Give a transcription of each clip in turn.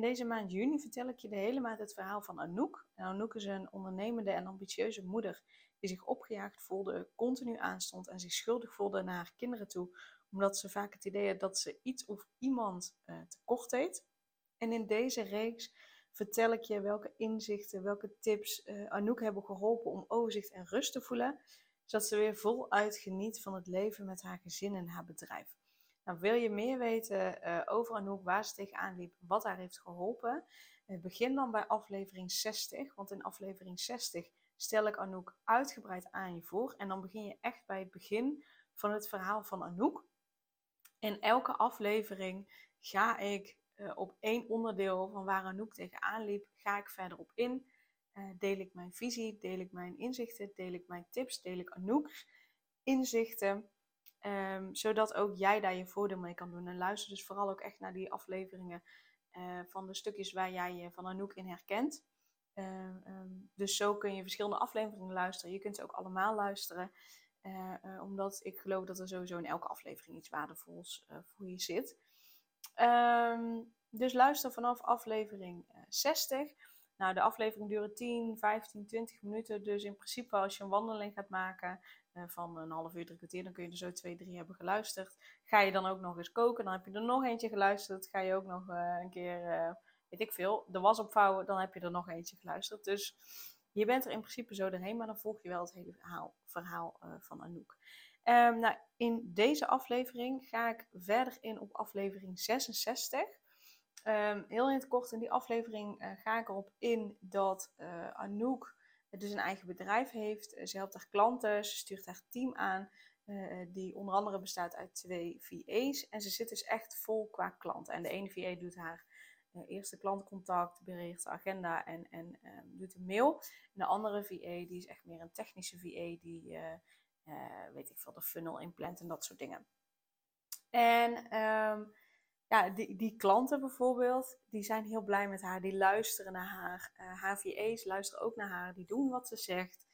En deze maand juni vertel ik je de hele maand het verhaal van Anouk. Anouk is een ondernemende en ambitieuze moeder die zich opgejaagd voelde, continu aanstond en zich schuldig voelde naar haar kinderen toe, omdat ze vaak het idee had dat ze iets of iemand uh, tekort deed. En in deze reeks vertel ik je welke inzichten, welke tips uh, Anouk hebben geholpen om overzicht en rust te voelen, zodat ze weer voluit geniet van het leven met haar gezin en haar bedrijf. Nou, wil je meer weten uh, over Anouk, waar ze tegenaan liep, wat haar heeft geholpen? Uh, begin dan bij aflevering 60, want in aflevering 60 stel ik Anouk uitgebreid aan je voor. En dan begin je echt bij het begin van het verhaal van Anouk. In elke aflevering ga ik uh, op één onderdeel van waar Anouk tegenaan liep, ga ik verder op in. deel ik mijn visie, deel ik mijn inzichten, deel ik mijn tips, deel ik Anouk's inzichten. Um, zodat ook jij daar je voordeel mee kan doen. En luister dus vooral ook echt naar die afleveringen uh, van de stukjes waar jij je van Anouk in herkent. Uh, um, dus zo kun je verschillende afleveringen luisteren. Je kunt ze ook allemaal luisteren. Uh, omdat ik geloof dat er sowieso in elke aflevering iets waardevols voor je zit. Dus luister vanaf aflevering 60. Nou, de aflevering duurt 10, 15, 20 minuten. Dus in principe als je een wandeling gaat maken, van een half uur, drie kwartier, dan kun je er zo twee, drie hebben geluisterd. Ga je dan ook nog eens koken, dan heb je er nog eentje geluisterd. Ga je ook nog uh, een keer, uh, weet ik veel, de was opvouwen, dan heb je er nog eentje geluisterd. Dus je bent er in principe zo doorheen, maar dan volg je wel het hele verhaal, verhaal van Anouk. Um, nou, in deze aflevering ga ik verder in op aflevering 66. Um, ehm, heel in het kort in die aflevering ga ik erop in dat Anouk dus een eigen bedrijf heeft. Ze helpt haar klanten, ze stuurt haar team aan, uh, die onder andere bestaat uit twee VA's. En ze zit dus echt vol qua klanten. En de ene VA doet haar uh, eerste klantcontact, beheert de agenda en, en uh, doet een mail. En de andere VA die is echt meer een technische VA, die weet ik veel, de funnel inplant en dat soort dingen. En um, ja, die, die klanten bijvoorbeeld, die zijn heel blij met haar. Die luisteren naar haar. Uh, eh, HVA's luisteren ook naar haar. Die doen wat ze zegt.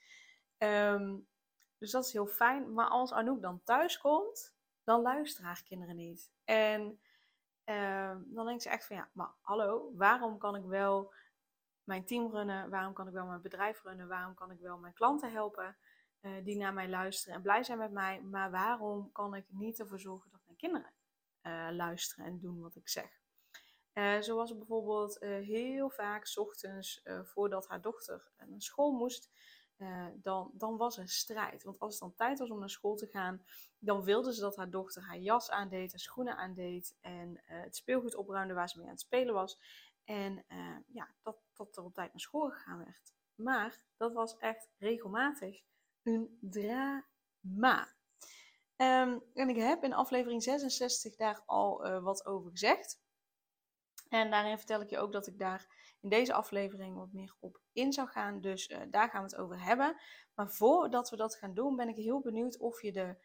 Um, dus dat is heel fijn. Maar als Anouk dan thuis komt, dan luisteren haar kinderen niet. En um, dan denkt ze echt van ja, maar hallo, waarom kan ik wel mijn team runnen? Waarom kan ik wel mijn bedrijf runnen? Waarom kan ik wel mijn klanten helpen uh, die naar mij luisteren en blij zijn met mij? Maar waarom kan ik niet ervoor zorgen dat mijn kinderen uh, luisteren en doen wat ik zeg. Uh, zo was bijvoorbeeld uh, heel vaak ochtends voordat haar dochter naar school moest, dan, dan was er strijd. Want als het dan tijd was om naar school te gaan, dan wilde ze dat haar dochter haar jas aandeed, haar schoenen aandeed en het speelgoed opruimde waar ze mee aan het spelen was. En ja, dat, dat er op tijd naar school gegaan werd. Maar dat was echt regelmatig een drama. Um, en ik heb in aflevering 66 daar al uh, wat over gezegd. En daarin vertel ik je ook dat ik daar in deze aflevering wat meer op in zou gaan. Dus uh, daar gaan we het over hebben. Maar voordat we dat gaan doen, ben ik heel benieuwd of je de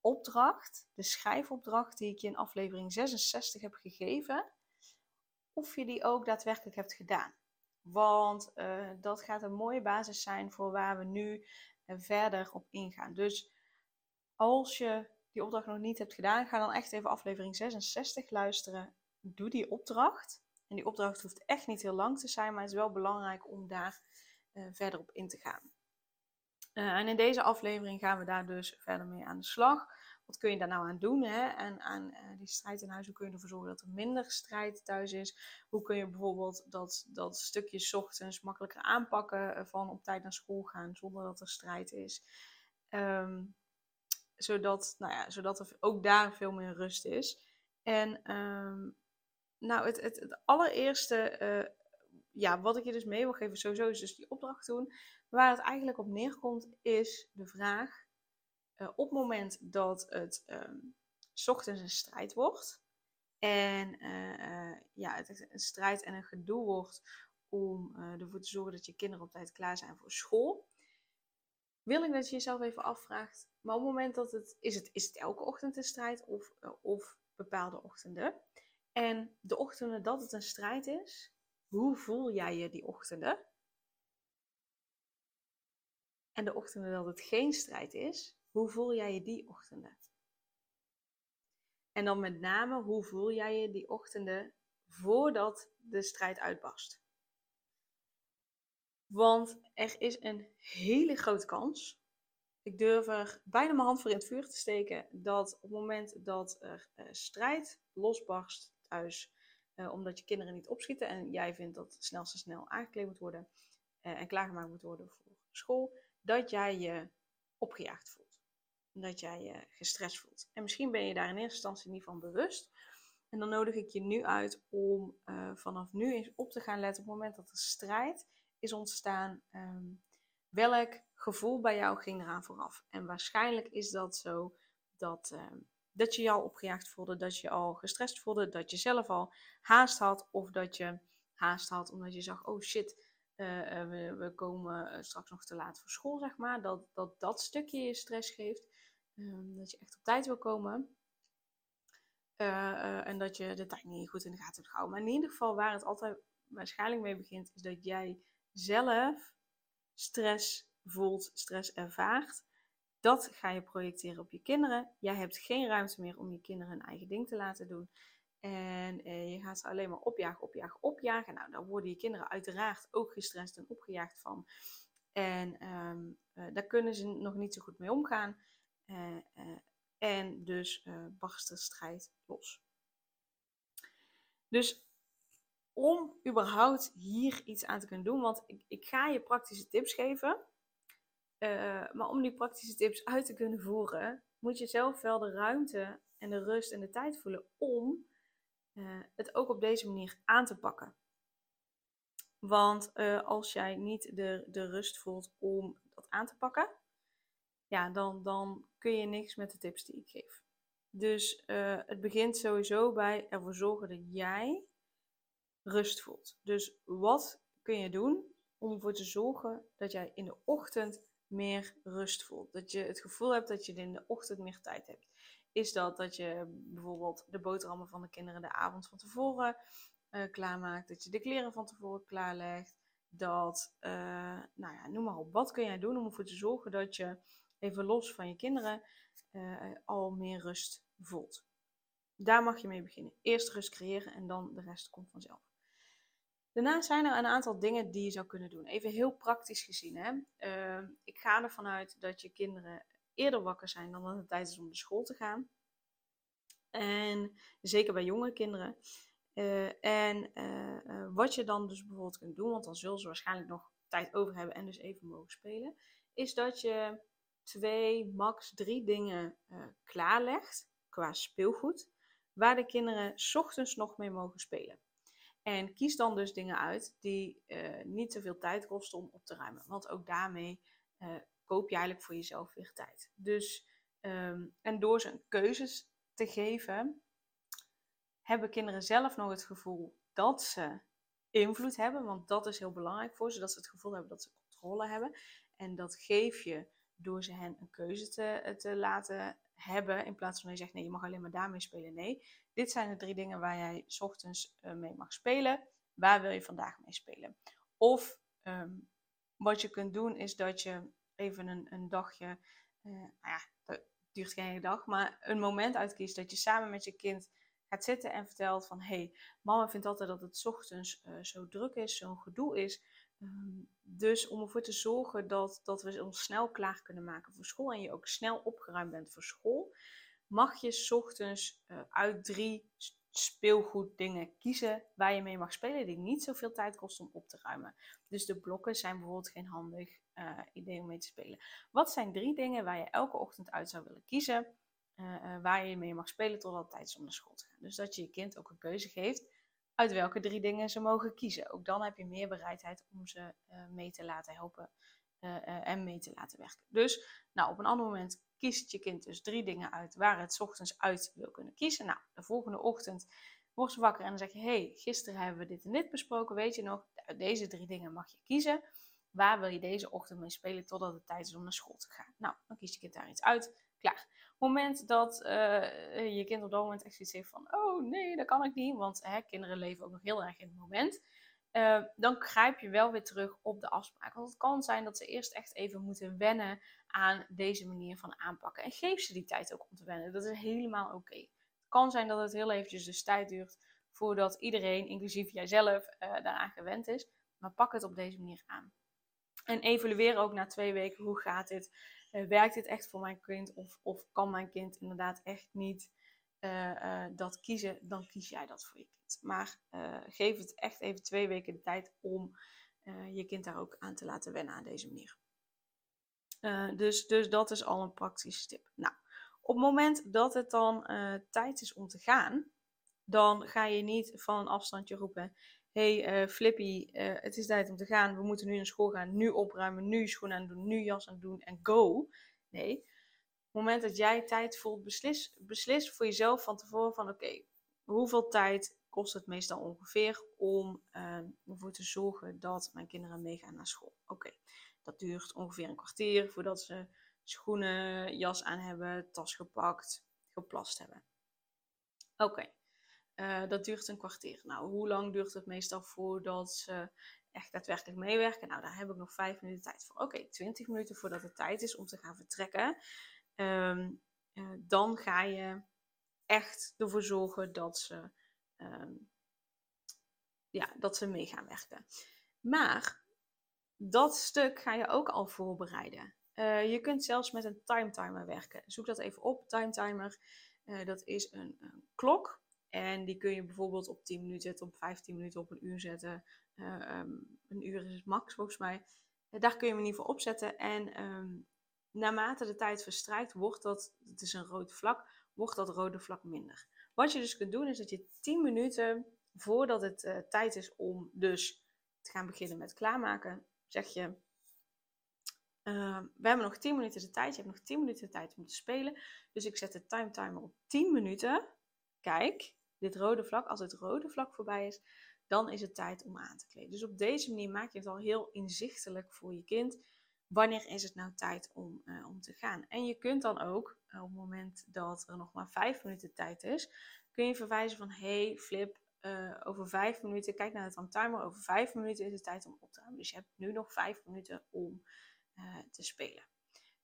opdracht, de schrijfopdracht die ik je in aflevering 66 heb gegeven, of je die ook daadwerkelijk hebt gedaan. Want uh, dat gaat een mooie basis zijn voor waar we nu verder op ingaan. Dus als je die opdracht nog niet hebt gedaan, ga dan echt even aflevering 66 luisteren. Doe die opdracht. En die opdracht hoeft echt niet heel lang te zijn, maar het is wel belangrijk om daar uh, verder op in te gaan. Uh, en in deze aflevering gaan we daar dus verder mee aan de slag. Wat kun je daar nou aan doen? Hè? En aan uh, die strijd in huis, hoe kun je ervoor zorgen dat er minder strijd thuis is? Hoe kun je bijvoorbeeld dat, dat stukje ochtends makkelijker aanpakken van op tijd naar school gaan zonder dat er strijd is? Um, zodat, nou ja, zodat er ook daar veel meer rust is. En um, nou, het, het, het allereerste, uh, ja, wat ik je dus mee wil geven, sowieso is dus die opdracht doen. Waar het eigenlijk op neerkomt, is de vraag: uh, op het moment dat het um, ochtends een strijd wordt, en uh, ja, het een strijd en een gedoe wordt om ervoor te zorgen dat je kinderen op tijd klaar zijn voor school, wil ik dat je jezelf even afvraagt, maar op het moment dat het, is het, is het elke ochtend een strijd of, of bepaalde ochtenden? En de ochtenden dat het een strijd is, hoe voel jij je die ochtenden? En de ochtenden dat het geen strijd is, hoe voel jij je die ochtenden? En dan met name, hoe voel jij je die ochtenden voordat de strijd uitbarst? Want er is een hele grote kans, ik durf er bijna mijn hand voor in het vuur te steken, dat op het moment dat er uh, strijd losbarst thuis, uh, omdat je kinderen niet opschieten en jij vindt dat snel snel aangekleed moet worden uh, en klaargemaakt moet worden voor school, dat jij je opgejaagd voelt. Dat jij je gestrest voelt. En misschien ben je daar in eerste instantie niet van bewust. En dan nodig ik je nu uit om vanaf nu eens op te gaan letten op het moment dat er strijd is ontstaan. Um, welk gevoel bij jou ging eraan vooraf? En waarschijnlijk is dat zo dat, um, dat je je al opgejaagd voelde, dat je al gestrest voelde, dat je zelf al haast had of dat je haast had omdat je zag, oh shit, uh, we, we, komen eh, straks nog te laat voor school, zeg maar. Dat dat, dat stukje je stress geeft. Um, dat je echt op tijd wil komen. En dat je de tijd niet goed in de gaten hebt gehouden. Maar in ieder geval waar het altijd waarschijnlijk mee begint, is dat jij zelf stress voelt, stress ervaart. Dat ga je projecteren op je kinderen. Jij hebt geen ruimte meer om je kinderen een eigen ding te laten doen. En eh, je gaat ze alleen maar opjagen, opjagen, opjagen. Nou, daar worden je kinderen uiteraard ook gestrest en opgejaagd van. En ehm, eh, daar kunnen ze nog niet zo goed mee omgaan. Uh, en dus barst de strijd los. Dus om überhaupt hier iets aan te kunnen doen, want ik, ik ga je praktische tips geven. maar om die praktische tips uit te kunnen voeren, moet je zelf wel de ruimte en de rust en de tijd voelen om uh, het ook op deze manier aan te pakken. Want uh, als jij niet de, de rust voelt om dat aan te pakken, ja, dan, dan kun je niks met de tips die ik geef. Dus het begint sowieso bij ervoor zorgen dat jij rust voelt. Dus wat kun je doen om ervoor te zorgen dat jij in de ochtend meer rust voelt? Dat je het gevoel hebt dat je in de ochtend meer tijd hebt is dat dat je bijvoorbeeld de boterhammen van de kinderen de avond van tevoren uh, klaarmaakt. Dat je de kleren van tevoren klaarlegt. Dat, uh, nou ja, noem maar op. Wat kun jij doen om ervoor te zorgen dat je even los van je kinderen uh, al meer rust voelt? Daar mag je mee beginnen. Eerst rust creëren en dan de rest komt vanzelf. Daarnaast zijn er een aantal dingen die je zou kunnen doen. Even heel praktisch gezien. Hè? Uh, ik ga ervan uit dat je kinderen eerder wakker zijn dan dat het tijd is om naar school te gaan. En zeker bij jonge kinderen. Uh, en uh, wat je dan dus bijvoorbeeld kunt doen, want dan zullen ze waarschijnlijk nog tijd over hebben en dus even mogen spelen, is dat je twee, max drie dingen klaarlegt qua speelgoed, waar de kinderen ochtends nog mee mogen spelen. En kies dan dus dingen uit die niet zoveel tijd kosten om op te ruimen, want ook daarmee koop je eigenlijk voor jezelf weer tijd. Dus, ehm, en door ze een keuzes te geven, hebben kinderen zelf nog het gevoel dat ze invloed hebben. Want dat is heel belangrijk voor ze, dat ze het gevoel hebben dat ze controle hebben. En dat geef je door ze hen een keuze te, te laten hebben. In plaats van dat je zegt, nee, je mag alleen maar daarmee spelen. Nee, dit zijn de drie dingen waar jij s ochtends uh, mee mag spelen. Waar wil je vandaag mee spelen? Of ehm, wat je kunt doen is dat je even een, een dagje, uh, nou ja, dat duurt geen dag, maar een moment uitkiest dat je samen met je kind gaat zitten en vertelt van, hé, hey, mama vindt altijd dat het ochtends uh, zo druk is, zo'n gedoe is. Um, dus om ervoor te zorgen dat, dat we ons snel klaar kunnen maken voor school en je ook snel opgeruimd bent voor school, mag je ochtends uh, uit drie speelgoeddingen kiezen waar je mee mag spelen, die niet zoveel tijd kosten om op te ruimen. Dus de blokken zijn bijvoorbeeld geen handig uh, idee om mee te spelen. Wat zijn drie dingen waar je elke ochtend uit zou willen kiezen, uh, waar je mee mag spelen totdat het tijd om naar school te gaan? Dus dat je je kind ook een keuze geeft uit welke drie dingen ze mogen kiezen. Ook dan heb je meer bereidheid om ze mee te laten helpen en mee te laten werken. Dus nou, op een ander moment kiest je kind dus drie dingen uit waar het ochtends uit wil kunnen kiezen. Nou, de volgende ochtend word ze wakker en dan zeg je: hey, gisteren hebben we dit en dit besproken. Weet je nog, uit deze drie dingen mag je kiezen. Waar wil je deze ochtend mee spelen totdat het tijd is om naar school te gaan? Nou, dan kies je kind daar iets uit. Klaar. Moment dat uh, je kind op dat moment echt zoiets heeft van: oh nee, dat kan ik niet. Want hè, kinderen leven ook nog heel erg in het moment. Uh, dan grijp je wel weer terug op de afspraak. Want het kan zijn dat ze eerst echt even moeten wennen aan deze manier van aanpakken. En geef ze die tijd ook om te wennen. Dat is helemaal oké. Het kan zijn dat het heel eventjes dus tijd duurt voordat iedereen, inclusief jijzelf, uh, daaraan gewend is. Maar pak het op deze manier aan. En evalueer ook na twee weken hoe gaat dit. Uh, werkt dit echt voor mijn kind? Of, of kan mijn kind inderdaad echt niet uh, dat kiezen? Dan kies jij dat voor je kind. Maar geef het echt even twee weken de tijd om je kind daar ook aan te laten wennen aan deze manier. dus, dus dat is al een praktische tip. Nou, op het moment dat het dan tijd is om te gaan, dan ga je niet van een afstandje roepen: hey uh, Flippy, uh, het is tijd om te gaan. We moeten nu naar school gaan. Nu opruimen, nu schoenen aan doen, nu jas aan doen en go. Nee. Op het moment dat jij tijd voelt, beslis, beslis voor jezelf van tevoren van oké, hoeveel tijd kost het meestal ongeveer om uh, ervoor te zorgen dat mijn kinderen meegaan naar school. Oké, dat duurt ongeveer een kwartier voordat ze schoenen, jas aan hebben, tas gepakt, geplast hebben. Oké, uh, dat duurt een kwartier. Nou, hoe lang duurt het meestal voordat ze echt daadwerkelijk meewerken? Nou, daar heb ik nog vijf minuten tijd voor. Oké, okay, 20 minuten voordat het tijd is om te gaan vertrekken. Um, uh, dan ga je echt ervoor zorgen dat ze, um, ja, dat ze mee gaan werken. Maar dat stuk ga je ook al voorbereiden. Uh, je kunt zelfs met een time timer werken. Zoek dat even op. Time timer, dat is een, een klok en die kun je bijvoorbeeld op 10 minuten zetten, op 15 minuten, op een uur zetten. Uh, um, een uur is het max volgens mij. Uh, daar kun je hem in ieder geval opzetten. En um, naarmate de tijd verstrijkt, wordt dat, het is een rood vlak, wordt dat rode vlak minder. Wat je dus kunt doen, is dat je 10 minuten voordat het uh, tijd is om dus te gaan beginnen met klaarmaken, zeg je. Uh, we hebben nog 10 minuten de tijd. Je hebt nog 10 minuten de tijd om te spelen. Dus ik zet de time timer op 10 minuten. Kijk, dit rode vlak, als het rode vlak voorbij is, dan is het tijd om aan te kleden. Dus op deze manier maak je het al heel inzichtelijk voor je kind. Wanneer is het nou tijd om, uh, om te gaan? En je kunt dan ook, uh, op het moment dat er nog maar vijf minuten tijd is, kun je verwijzen van: hey Flip, uh, over vijf minuten, kijk naar het timer, over vijf minuten is het tijd om op te ruimen. Dus je hebt nu nog vijf minuten om te spelen.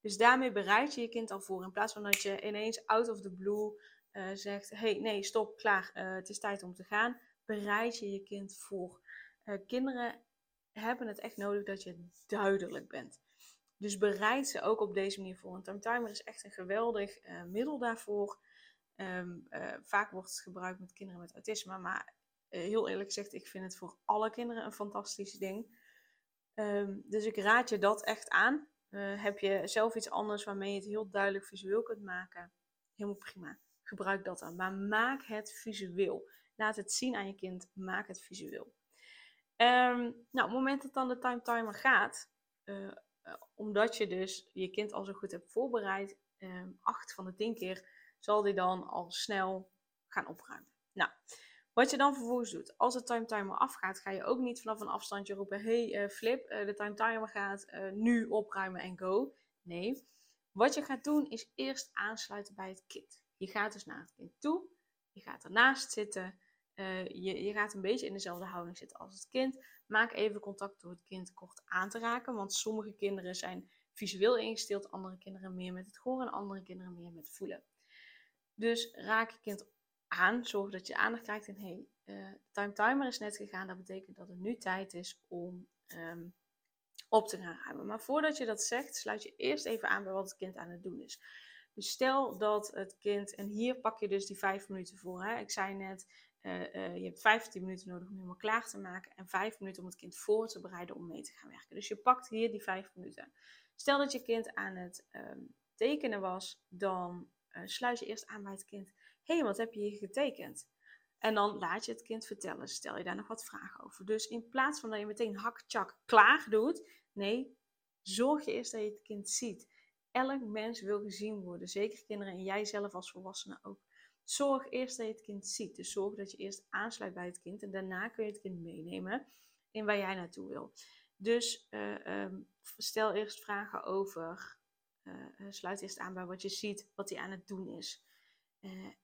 Dus daarmee bereid je je kind al voor. In plaats van dat je ineens out of the blue uh, zegt: hey, nee, stop, klaar, uh, het is tijd om te gaan. Bereid je je kind voor. Uh, kinderen hebben het echt nodig dat je duidelijk bent. Dus bereid ze ook op deze manier voor. Een timetimer is echt een geweldig middel daarvoor. Um, vaak wordt het gebruikt met kinderen met autisme, maar heel eerlijk gezegd, ik vind het voor alle kinderen een fantastisch ding. Um, dus ik raad je dat echt aan. heb je zelf iets anders waarmee je het heel duidelijk visueel kunt maken? Helemaal prima gebruik dat dan. Maar maak het visueel. Laat het zien aan je kind. Maak het visueel. Um, nou, op het moment dat dan de time timer gaat, uh, omdat je dus je kind al zo goed hebt voorbereid, um, acht van de tien keer zal die dan al snel gaan opruimen. Nou, wat je dan vervolgens doet, als de time timer afgaat, ga je ook niet vanaf een afstandje roepen: Hey uh, Flip, de time timer gaat nu opruimen en go. Nee, wat je gaat doen is eerst aansluiten bij het kind. Je gaat dus naar het kind toe, je gaat ernaast zitten, uh, je, je gaat een beetje in dezelfde houding zitten als het kind. Maak even contact door het kind kort aan te raken, want sommige kinderen zijn visueel ingesteld, andere kinderen meer met het horen en andere kinderen meer met voelen. Dus raak je kind aan, zorg dat je aandacht krijgt en hey, uh, time timer is net gegaan, dat betekent dat het nu tijd is om um, op te gaan ruimen. Maar voordat je dat zegt, sluit je eerst even aan bij wat het kind aan het doen is. Dus stel dat het kind, en hier pak je dus die vijf minuten voor. Hè? Ik zei net, uh, uh, je hebt 15 minuten nodig om helemaal klaar te maken en vijf minuten om het kind voor te bereiden om mee te gaan werken. Dus je pakt hier die vijf minuten. Stel dat je kind aan het um, tekenen was, dan uh, sluit je eerst aan bij het kind. Hé, hey, wat heb je hier getekend? En dan laat je het kind vertellen. Stel je daar nog wat vragen over. Dus in plaats van dat je meteen hak, tjak, klaar doet. Nee, zorg je eerst dat je het kind ziet elk mens wil gezien worden. Zeker kinderen en jij zelf als volwassene ook. zorg eerst dat je het kind ziet. Dus zorg dat je eerst aansluit bij het kind en daarna kun je het kind meenemen in waar jij naartoe wil. Dus uh, um, stel eerst vragen over, uh, sluit eerst aan bij wat je ziet, wat hij aan het doen is.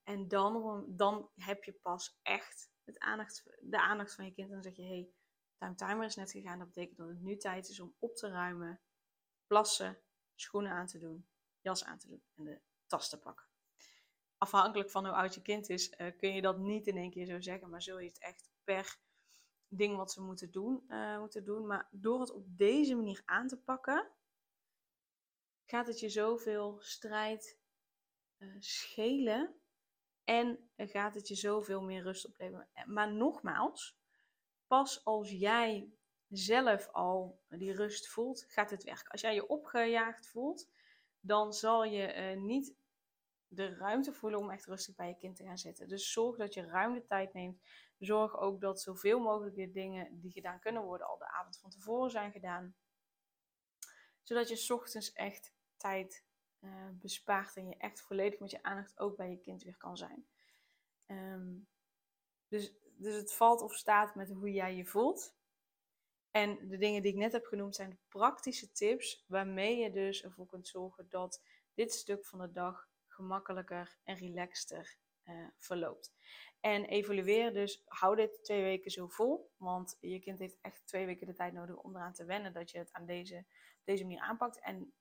En dan, dan heb je pas echt het aandacht, de aandacht van je kind. En dan zeg je, hey, time timer is net gegaan. Dat betekent dat het nu tijd is om op te ruimen, plassen, schoenen aan te doen, jas aan te doen en de tas te pakken. Afhankelijk van hoe oud je kind is, uh, kun je dat niet in één keer zo zeggen, maar zul je het echt per ding wat ze moeten doen, uh, moeten doen. Maar door het op deze manier aan te pakken, gaat het je zoveel strijd uh, schelen en gaat het je zoveel meer rust opleveren. Maar nogmaals, pas als jij zelf al die rust voelt, gaat het werken. Als jij je opgejaagd voelt, dan zal je uh, niet de ruimte voelen om echt rustig bij je kind te gaan zitten. Dus zorg dat je ruim de tijd neemt. Zorg ook dat zoveel mogelijk de dingen die gedaan kunnen worden al de avond van tevoren zijn gedaan. Zodat je ochtends echt tijd uh, bespaart en je echt volledig met je aandacht ook bij je kind weer kan zijn. Um, dus, dus het valt of staat met hoe jij je voelt. En de dingen die ik net heb genoemd zijn praktische tips waarmee je dus ervoor kunt zorgen dat dit stuk van de dag gemakkelijker en relaxter uh, verloopt. En evalueer dus, hou dit twee weken zo vol, want je kind heeft echt twee weken de tijd nodig om eraan te wennen dat je het aan deze, deze manier aanpakt. En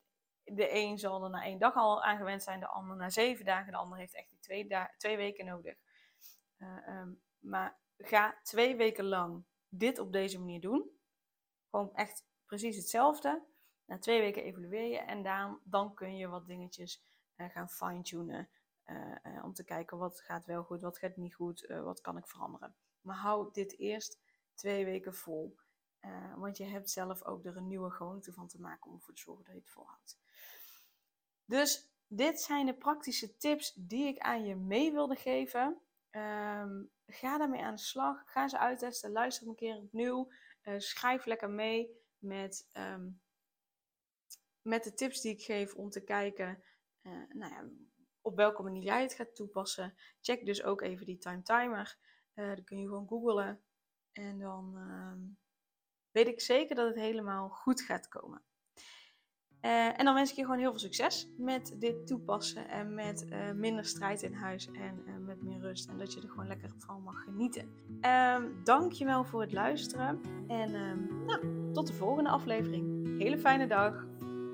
de een zal er na één dag al aan gewend zijn, de ander na zeven dagen, de ander heeft echt die twee, twee weken nodig. Uh, um, maar ga twee weken lang dit op deze manier doen. Gewoon echt precies hetzelfde. Na twee weken evalueer je en dan, dan kun je wat dingetjes uh, gaan fine-tunen. Uh, uh, om te kijken wat gaat wel goed, wat gaat niet goed, wat kan ik veranderen. Maar hou dit eerst twee weken vol. want je hebt zelf ook er een nieuwe gewoonte van te maken om ervoor te zorgen dat je het volhoudt. Dus dit zijn de praktische tips die ik aan je mee wilde geven. Um, ga daarmee aan de slag. Ga ze uittesten. Luister een keer opnieuw. Uh, schrijf lekker mee met, um, met de tips die ik geef om te kijken uh, nou ja, op welke manier jij het gaat toepassen. Check dus ook even die time timer. Uh, dan kun je gewoon googlen. En dan uh, weet ik zeker dat het helemaal goed gaat komen. Uh, en dan wens ik je gewoon heel veel succes met dit toepassen en met uh, minder strijd in huis en uh, met meer rust. En dat je er gewoon lekker van mag genieten. Um, dankjewel voor het luisteren en um, nou, tot de volgende aflevering. Hele fijne dag.